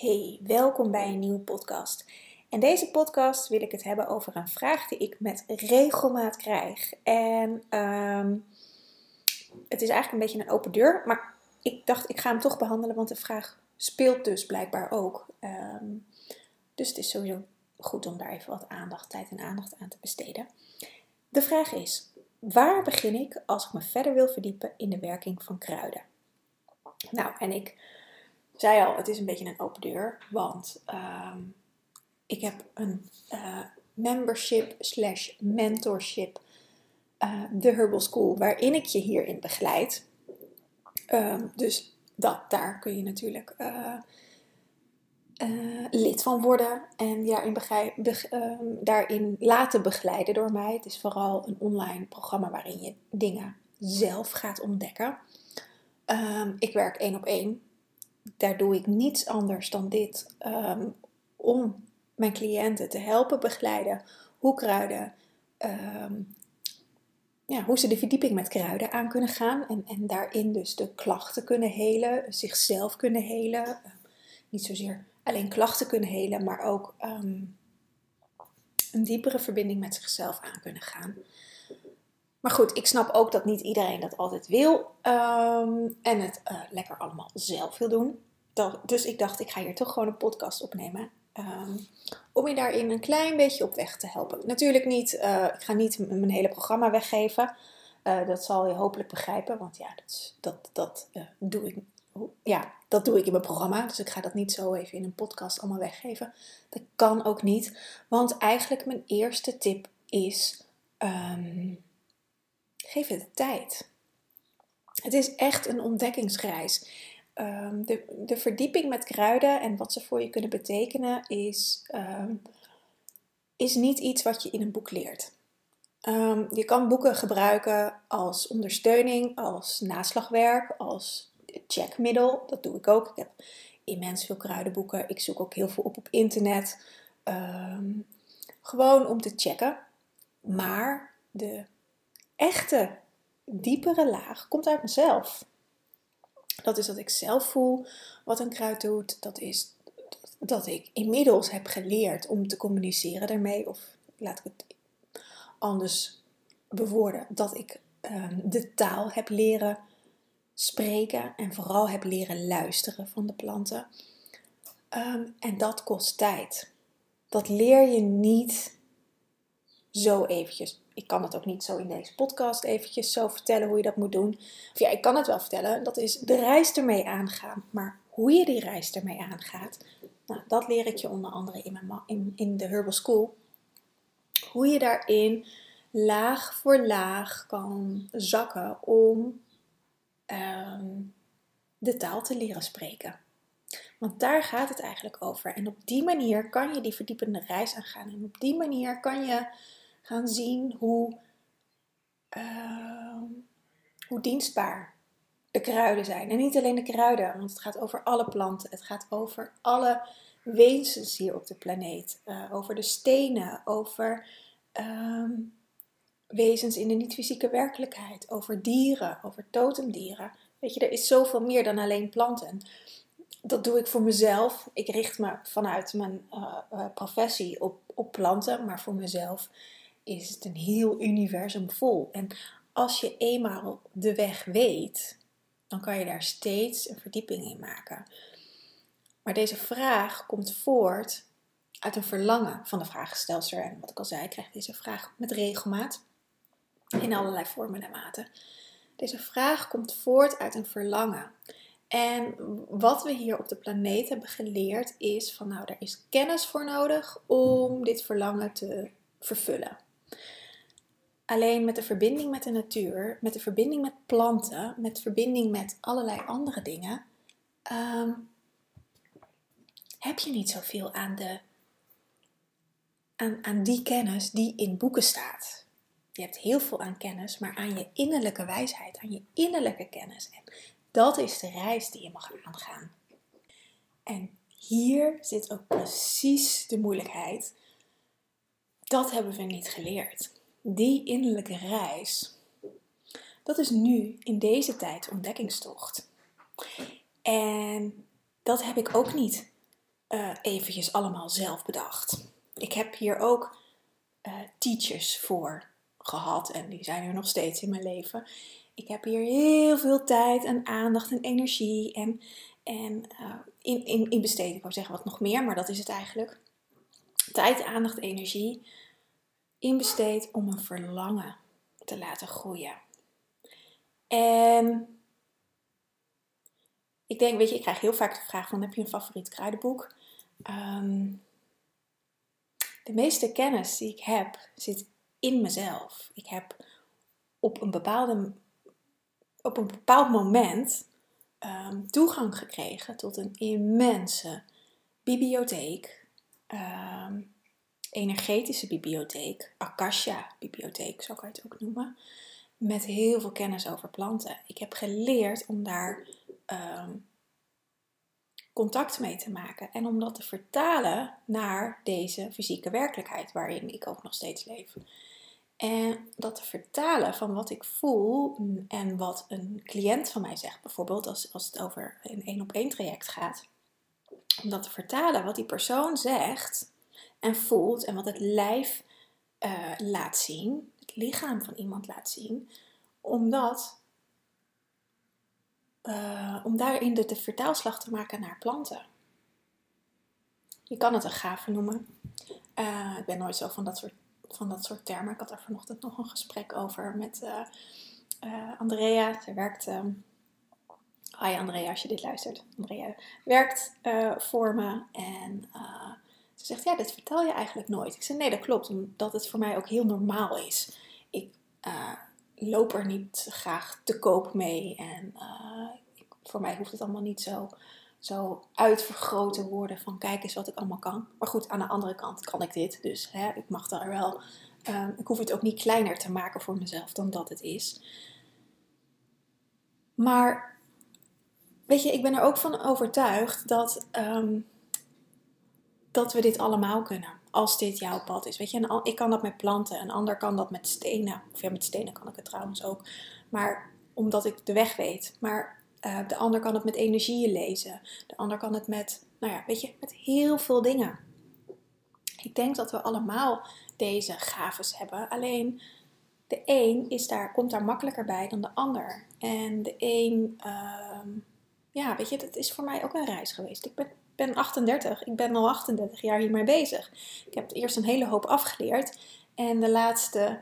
Hey, welkom bij een nieuwe podcast. In deze podcast wil ik het hebben over een vraag die ik met regelmaat krijg. En um, het is eigenlijk een beetje een open deur, maar ik dacht ik ga hem toch behandelen, want de vraag speelt dus blijkbaar ook. Um, dus het is sowieso goed om daar even wat aandacht, tijd en aandacht aan te besteden. De vraag is: waar begin ik als ik me verder wil verdiepen in de werking van kruiden? Nou, en ik zei al, het is een beetje een open deur, want um, ik heb een uh, membership slash mentorship, uh, de Herbal School, waarin ik je hierin begeleid. Um, dus dat, daar kun je natuurlijk uh, lid van worden en daarin, um, daarin laten begeleiden door mij. Het is vooral een online programma waarin je dingen zelf gaat ontdekken. Ik werk één op één daar doe ik niets anders dan dit um, om mijn cliënten te helpen begeleiden hoe kruiden, um, ja, hoe ze de verdieping met kruiden aan kunnen gaan en, en daarin dus de klachten kunnen helen, zichzelf kunnen helen. Uh, niet zozeer alleen klachten kunnen helen, maar ook um, een diepere verbinding met zichzelf aan kunnen gaan. Maar goed, ik snap ook dat niet iedereen dat altijd wil um, en het uh, lekker allemaal zelf wil doen. Dus ik dacht, ik ga hier toch gewoon een podcast opnemen. Um, om je daarin een klein beetje op weg te helpen. Natuurlijk niet, uh, ik ga niet mijn hele programma weggeven. Uh, dat zal je hopelijk begrijpen, want ja, dat, dat, dat doe ik. Ja, dat doe ik in mijn programma. Dus ik ga dat niet zo even in een podcast allemaal weggeven. Dat kan ook niet. Want eigenlijk mijn eerste tip is. Um, geef het tijd. Het is echt een ontdekkingsreis. Um, de, de, verdieping met kruiden en wat ze voor je kunnen betekenen is, um, is niet iets wat je in een boek leert. Um, je kan boeken gebruiken als ondersteuning, als naslagwerk, als checkmiddel. Dat doe ik ook. Ik heb immens veel kruidenboeken. Ik zoek ook heel veel op op internet. gewoon om te checken. Maar de echte diepere laag komt uit mezelf. Dat is dat ik zelf voel wat een kruid doet. Dat is dat ik inmiddels heb geleerd om te communiceren daarmee. Of laat ik het anders bewoorden. Dat ik um, de taal heb leren spreken en vooral heb leren luisteren van de planten. Um, en dat kost tijd. Dat leer je niet zo eventjes ik kan het ook niet zo in deze podcast eventjes zo vertellen hoe je dat moet doen. Of ja, ik kan het wel vertellen. Dat is de reis ermee aangaan. Maar hoe je die reis ermee aangaat, nou, dat leer ik je onder andere in, mijn, in, in de Herbal School. Hoe je daarin laag voor laag kan zakken om um, de taal te leren spreken. Want daar gaat het eigenlijk over. En op die manier kan je die verdiepende reis aangaan. En op die manier kan je gaan zien hoe, uh, hoe dienstbaar de kruiden zijn. En niet alleen de kruiden, want het gaat over alle planten. Het gaat over alle wezens hier op de planeet. Uh, over de stenen, over uh, wezens in de niet-fysieke werkelijkheid, over dieren, over totemdieren. Weet je, er is zoveel meer dan alleen planten. Dat doe ik voor mezelf. Ik richt me vanuit mijn uh, professie op, op planten, maar voor mezelf is het een heel universum vol. En als je eenmaal de weg weet, dan kan je daar steeds een verdieping in maken. Maar deze vraag komt voort uit een verlangen van de vraagstelster. En wat ik al zei, ik krijg deze vraag met regelmaat in allerlei vormen en maten. Deze vraag komt voort uit een verlangen. En wat we hier op de planeet hebben geleerd is van nou, er is kennis voor nodig om dit verlangen te vervullen. Alleen met de verbinding met de natuur, met de verbinding met planten, met verbinding met allerlei andere dingen, um, heb je niet zoveel aan, de, aan, aan die kennis die in boeken staat. Je hebt heel veel aan kennis, maar aan je innerlijke wijsheid, aan je innerlijke kennis. En dat is de reis die je mag aangaan. En hier zit ook precies de moeilijkheid. Dat hebben we niet geleerd die innerlijke reis, dat is nu in deze tijd ontdekkingstocht. En dat heb ik ook niet uh, eventjes allemaal zelf bedacht. Ik heb hier ook uh, teachers voor gehad en die zijn er nog steeds in mijn leven. Ik heb hier heel veel tijd en aandacht en energie en, en uh, in, in, in besteed. Ik wou zeggen wat nog meer, maar dat is het eigenlijk. Tijd, aandacht, energie in besteed om een verlangen te laten groeien. En ik denk, weet je, ik krijg heel vaak de vraag van, heb je een favoriet kruidenboek? Um, de meeste kennis die ik heb zit in mezelf. Ik heb op een, bepaalde, op een bepaald moment um, toegang gekregen tot een immense bibliotheek. Um, energetische bibliotheek, Akasha bibliotheek, zo kan je het ook noemen, met heel veel kennis over planten. Ik heb geleerd om daar um, contact mee te maken en om dat te vertalen naar deze fysieke werkelijkheid waarin ik ook nog steeds leef. En dat te vertalen van wat ik voel en wat een cliënt van mij zegt, bijvoorbeeld als, als het over een één op één traject gaat. Om dat te vertalen wat die persoon zegt en voelt en wat het lijf uh, laat zien, het lichaam van iemand laat zien, omdat uh, om daarin de, vertaalslag te maken naar planten. Je kan het een gave noemen. Uh, ik ben nooit zo van dat, soort, van dat soort termen. Ik had er vanochtend nog een gesprek over met Andrea. Zij werkt. Hi Andrea, als je dit luistert. Andrea werkt voor me en ze zegt: Ja, dit vertel je eigenlijk nooit. Ik zeg: Nee, dat klopt, omdat het voor mij ook heel normaal is. Ik loop er niet graag te koop mee. En uh, voor mij hoeft het allemaal niet zo, zo uitvergroot te worden van kijk eens wat ik allemaal kan. Maar goed, aan de andere kant kan ik dit. Dus hè, ik mag daar wel. Uh, ik hoef het ook niet kleiner te maken voor mezelf dan dat het is. Maar weet je, ik ben er ook van overtuigd dat, um, dat we dit allemaal kunnen als dit jouw pad is. Weet je, ik kan dat met planten, een ander kan dat met stenen. Of ja, met stenen kan ik het trouwens ook. Maar omdat ik de weg weet. Maar uh, de ander kan het met energieën lezen. De ander kan het met, nou ja, weet je, met heel veel dingen. Ik denk dat we allemaal deze gaves hebben. Alleen de een is daar, komt daar makkelijker bij dan de ander. En de een, uh, ja, weet je, dat is voor mij ook een reis geweest. Ik ben ben 38. Ik ben al 38 jaar hiermee bezig. Ik heb eerst een hele hoop afgeleerd. En de laatste,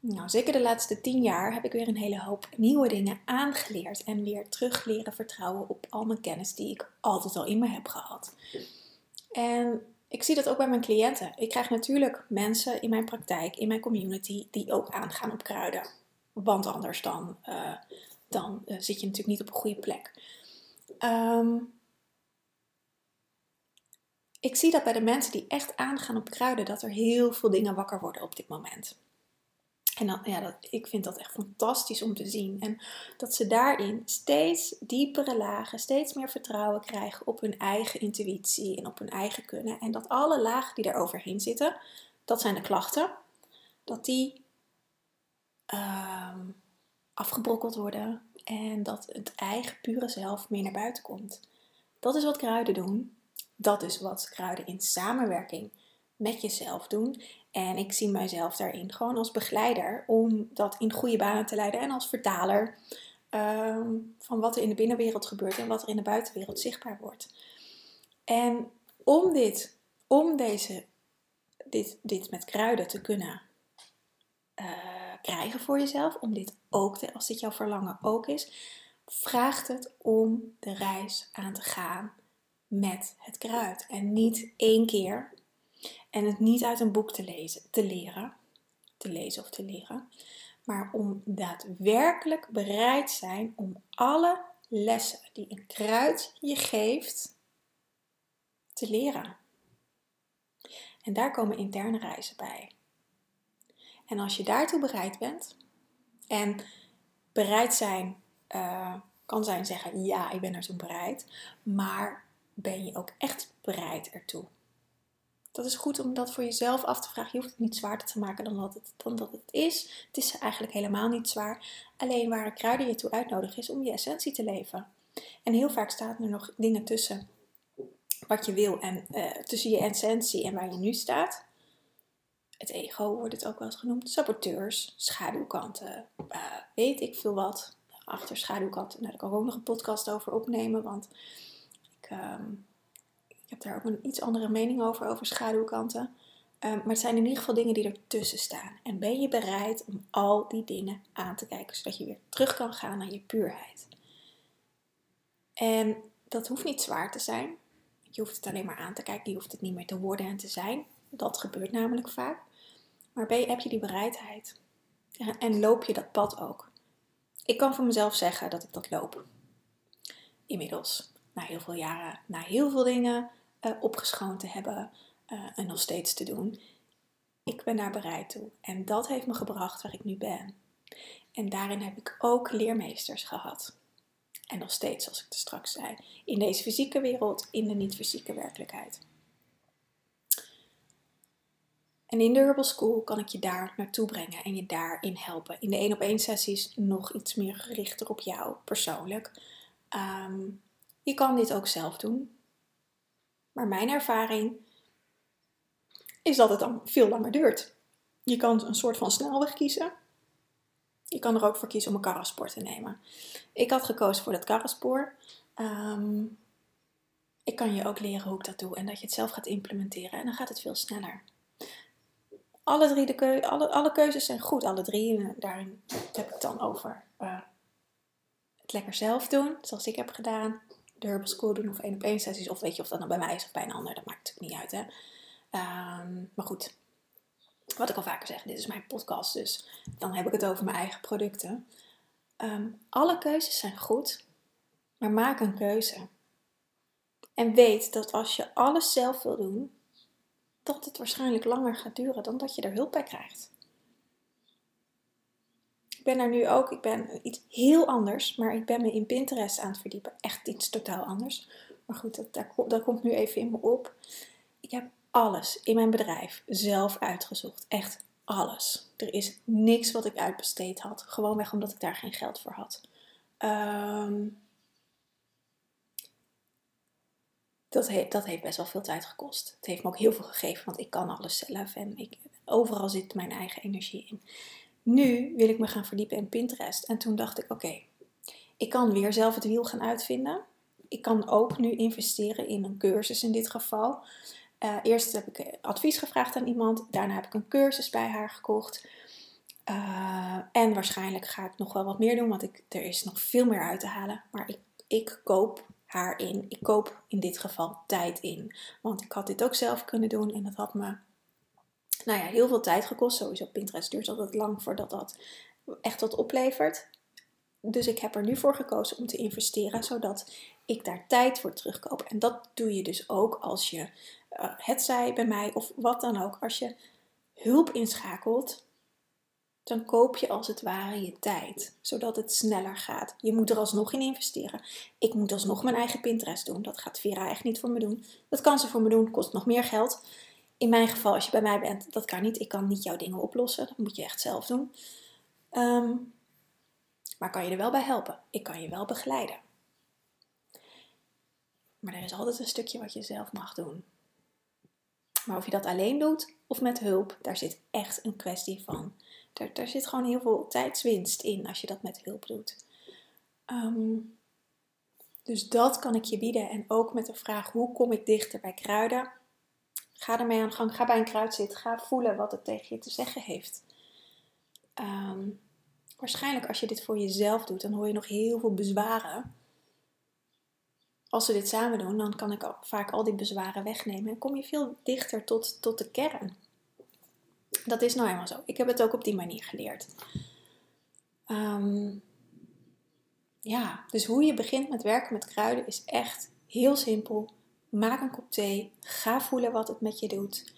nou zeker de laatste 10 jaar, heb ik weer een hele hoop nieuwe dingen aangeleerd. En weer terug leren vertrouwen op al mijn kennis die ik altijd al in me heb gehad. En ik zie dat ook bij mijn cliënten. Ik krijg natuurlijk mensen in mijn praktijk, in mijn community, die ook aangaan op kruiden. Want anders dan, uh, dan uh, zit je natuurlijk niet op een goede plek. Um, ik zie dat bij de mensen die echt aangaan op kruiden, dat er heel veel dingen wakker worden op dit moment. En dan, ja, dat, ik vind dat echt fantastisch om te zien. En dat ze daarin steeds diepere lagen, steeds meer vertrouwen krijgen op hun eigen intuïtie en op hun eigen kunnen. En dat alle lagen die er overheen zitten, dat zijn de klachten, dat die uh, afgebrokkeld worden en dat het eigen pure zelf meer naar buiten komt. Dat is wat kruiden doen. Dat is wat kruiden in samenwerking met jezelf doen. En ik zie mijzelf daarin gewoon als begeleider om dat in goede banen te leiden en als vertaler ehm, van wat er in de binnenwereld gebeurt en wat er in de buitenwereld zichtbaar wordt. En om dit, om deze, dit, dit met kruiden te kunnen uh, krijgen voor jezelf, om dit ook, te, als dit jouw verlangen ook is, vraagt het om de reis aan te gaan met het kruid. En niet één keer. En het niet uit een boek te, lezen, te leren. Te lezen of te leren. Maar om daadwerkelijk bereid zijn om alle lessen die een kruid je geeft te leren. En daar komen interne reizen bij. En als je daartoe bereid bent, en bereid zijn uh, kan zijn zeggen: ja, ik ben toen bereid, maar ben je ook echt bereid ertoe? Dat is goed om dat voor jezelf af te vragen. Je hoeft het niet zwaarder te maken dan dat het, dan dat het is. Het is eigenlijk helemaal niet zwaar. Alleen waar kruiden je toe uitnodigen is om je essentie te leven. En heel vaak staan er nog dingen tussen wat je wil en uh, tussen je essentie en waar je nu staat. Het ego wordt het ook wel eens genoemd. Saboteurs, schaduwkanten, uh, weet ik veel wat. Achter schaduwkanten, daar kan ik ook nog een podcast over opnemen, want ik, uh, ik heb daar ook een iets andere mening over, over schaduwkanten. Um, maar het zijn in ieder geval dingen die ertussen staan. En ben je bereid om al die dingen aan te kijken, zodat je weer terug kan gaan naar je puurheid? En dat hoeft niet zwaar te zijn. Je hoeft het alleen maar aan te kijken. Je hoeft het niet meer te worden en te zijn. Dat gebeurt namelijk vaak. Maar ben heb je die bereidheid? En loop je dat pad ook? Ik kan voor mezelf zeggen dat ik dat loop. Inmiddels. Na heel veel jaren, na heel veel dingen uh, opgeschoond te hebben uh, en nog steeds te doen. Ik ben daar bereid toe. En dat heeft me gebracht waar ik nu ben. En daarin heb ik ook leermeesters gehad. En nog steeds, zoals ik er straks zei, in deze fysieke wereld, in de niet-fysieke werkelijkheid. En in de Herbal School kan ik je daar naartoe brengen en je daarin helpen. In de één op één sessies nog iets meer gerichter op jou persoonlijk. Ehm, je kan dit ook zelf doen. Maar mijn ervaring is dat het dan veel langer duurt. Je kan een soort van snelweg kiezen. Je kan er ook voor kiezen om een karrenspoor te nemen. Ik had gekozen voor dat karrenspoor. Ehm, ik kan je ook leren hoe ik dat doe en dat je het zelf gaat implementeren. En dan gaat het veel sneller. Alle, drie de alle, alle keuzes zijn goed, alle drie. En daarin heb ik het dan over uh, het lekker zelf doen, zoals ik heb gedaan. De Herbal School doen of één op één sessies. Of weet je of dat nou bij mij is of bij een ander. Dat maakt natuurlijk niet uit. Hè? Ehm, maar goed, wat ik al vaker zeg, dit is mijn podcast, dus dan heb ik het over mijn eigen producten. Ehm, alle keuzes zijn goed, maar maak een keuze. En weet dat als je alles zelf wil doen, dat het waarschijnlijk langer gaat duren dan dat je er hulp bij krijgt. Ik ben er nu ook, ik ben iets heel anders, maar ik ben me in Pinterest aan het verdiepen. Echt iets totaal anders. Maar goed, dat, dat, komt nu even in me op. Ik heb alles in mijn bedrijf zelf uitgezocht. Echt alles. Er is niks wat ik uitbesteed had. Gewoonweg omdat ik daar geen geld voor had. Ehm, dat, heeft, dat heeft best wel veel tijd gekost. Het heeft me ook heel veel gegeven, want ik kan alles zelf en ik, overal zit mijn eigen energie in. Nu wil ik me gaan verdiepen in Pinterest. En toen dacht ik: oké, ik kan weer zelf het wiel gaan uitvinden. Ik kan ook nu investeren in een cursus in dit geval. Uh, eerst heb ik eh, advies gevraagd aan iemand, daarna heb ik een cursus bij haar gekocht. Uh, en waarschijnlijk ga ik nog wel wat meer doen, want ik, er is nog veel meer uit te halen. Maar ik, ik koop haar in. Ik koop in dit geval tijd in. Want ik had dit ook zelf kunnen doen en dat had me nou ja, heel veel tijd gekost. Sowieso Pinterest duurt altijd lang voordat dat echt wat oplevert. Dus ik heb er nu voor gekozen om te investeren, zodat ik daar tijd voor terugkoop. En dat doe je dus ook als je uh, het zij bij mij of wat dan ook, als je hulp inschakelt, dan koop je als het ware je tijd, zodat het sneller gaat. Je moet er alsnog in investeren. Ik moet alsnog mijn eigen Pinterest doen. Dat gaat Vera echt niet voor me doen. Dat kan ze voor me doen, kost nog meer geld. In mijn geval, als je bij mij bent, dat kan niet. Ik kan niet jouw dingen oplossen. Dat moet je echt zelf doen. Um, maar kan je er wel bij helpen? Ik kan je wel begeleiden. Maar er is altijd een stukje wat je zelf mag doen. Maar of je dat alleen doet of met hulp, daar zit echt een kwestie van. Daar, daar zit gewoon heel veel tijdswinst in als je dat met hulp doet. Ehm, dus dat kan ik je bieden. En ook met de vraag: hoe kom ik dichter bij kruiden? Ga ermee aan de gang. Ga bij een kruid zitten. Ga voelen wat het tegen je te zeggen heeft. Ehm, waarschijnlijk als je dit voor jezelf doet, dan hoor je nog heel veel bezwaren als we dit samen doen, dan kan ik vaak al die bezwaren wegnemen en kom je veel dichter tot, tot de kern. Dat is nou eenmaal zo. Ik heb het ook op die manier geleerd. Ehm, ja, dus hoe je begint met werken met kruiden is echt heel simpel. Maak een kop thee. Ga voelen wat het met je doet.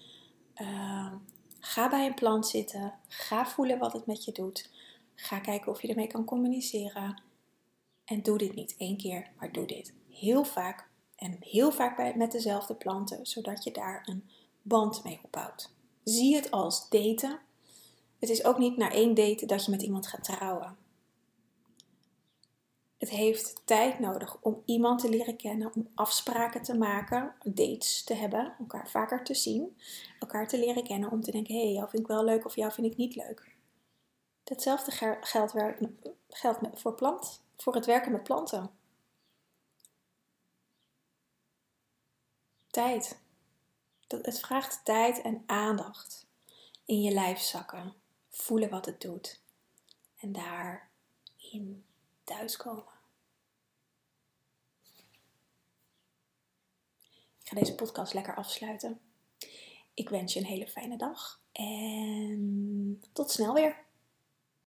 Ehm, ga bij een plant zitten. Ga voelen wat het met je doet. Ga kijken of je ermee kan communiceren. En doe dit niet één keer, maar doe dit heel vaak en heel vaak bij, met dezelfde planten, zodat je daar een band mee opbouwt. Zie het als daten. Het is ook niet na één date dat je met iemand gaat trouwen. Het heeft tijd nodig om iemand te leren kennen, om afspraken te maken, dates te hebben, elkaar vaker te zien, elkaar te leren kennen, om te denken: hé, hey, jou vind ik wel leuk of jou vind ik niet leuk. Hetzelfde geldt, geldt voor, plant, voor het werken met planten. Tijd. Het vraagt tijd en aandacht. In je lijf zakken. Voelen wat het doet. En daarin thuiskomen. Ik ga deze podcast lekker afsluiten. Ik wens je een hele fijne dag en tot snel weer.